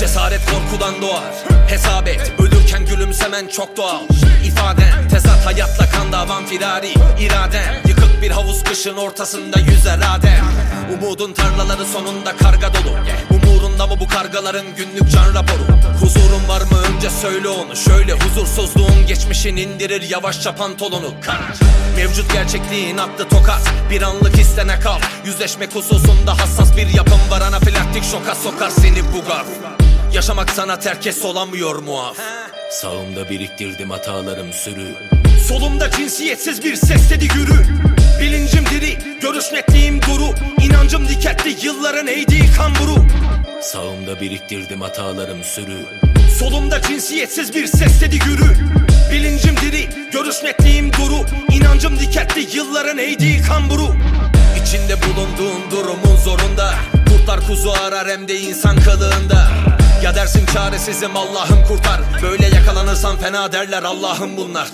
Cesaret korkudan doğar. Hesap et ölürken gülümsemen çok doğal. İfaden tezat hayatla kan davan firari İraden yıkık bir havuz kışın ortasında yüzer adem Umudun tarlaları sonunda karga dolu. Umurunda mı bu kargaların günlük can raporu? Huzurun var mı? Önce söyle onu. Şöyle huzursuzluğun geçmişin indirir yavaşça pantolonu. Karar. Mevcut gerçekliğin attı tokat. Bir anlık istene kal Yüzleşmek hususunda hassas bir yapım var. Anafilaktik şoka sokar seni bugar Yaşamak sana terkes olamıyor muaf. Sağımda biriktirdim hatalarım sürü. Solumda cinsiyetsiz bir ses dedi yürü Bilincim diri, görüş netliğim duru İnancım diketli, yılların eğdiği kamburu. Sağımda biriktirdim hatalarım sürü. Solumda cinsiyetsiz bir ses dedi yürü Bilincim diri, görüş netliğim duru İnancım diketli, yılların eğdiği kamburu İçinde bulunduğun durumun zorunda. Kurtlar kuzu arar hem de insan kılığında. Ya dersin çaresizim Allah'ım kurtar. Böyle yakalanırsan fena derler Allah'ım bunlar.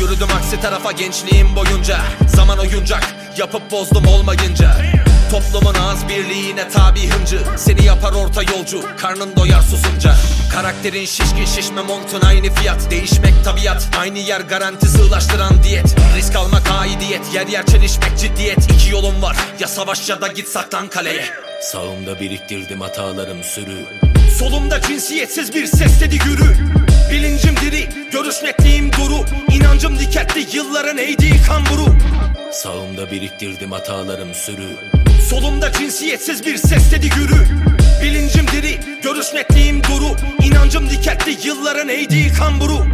Yürüdüm aksi tarafa gençliğim boyunca. Zaman oyuncak yapıp bozdum olmayınca Toplumun ağız birliğine tabi hıncı. Seni yapar orta yolcu karnın doyar susunca. Karakterin şişkin şişme montun aynı fiyat. Değişmek tabiat aynı yer garanti sığlaştıran diyet. Risk almak aidiyet yer yer çelişmek ciddiyet. İki yolun var ya savaş ya da git saklan kaleye. Sağımda biriktirdim hatalarım sürü. Solumda cinsiyetsiz bir ses dedi yürü Bilincim diri, görüş netliğim duru. İnancım diketli, yılların eğdiği kamburu Sağımda biriktirdim hatalarım sürü. Solumda cinsiyetsiz bir ses dedi yürü Bilincim diri, görüş netliğim duru. İnancım diketli, yılların eğdiği kamburu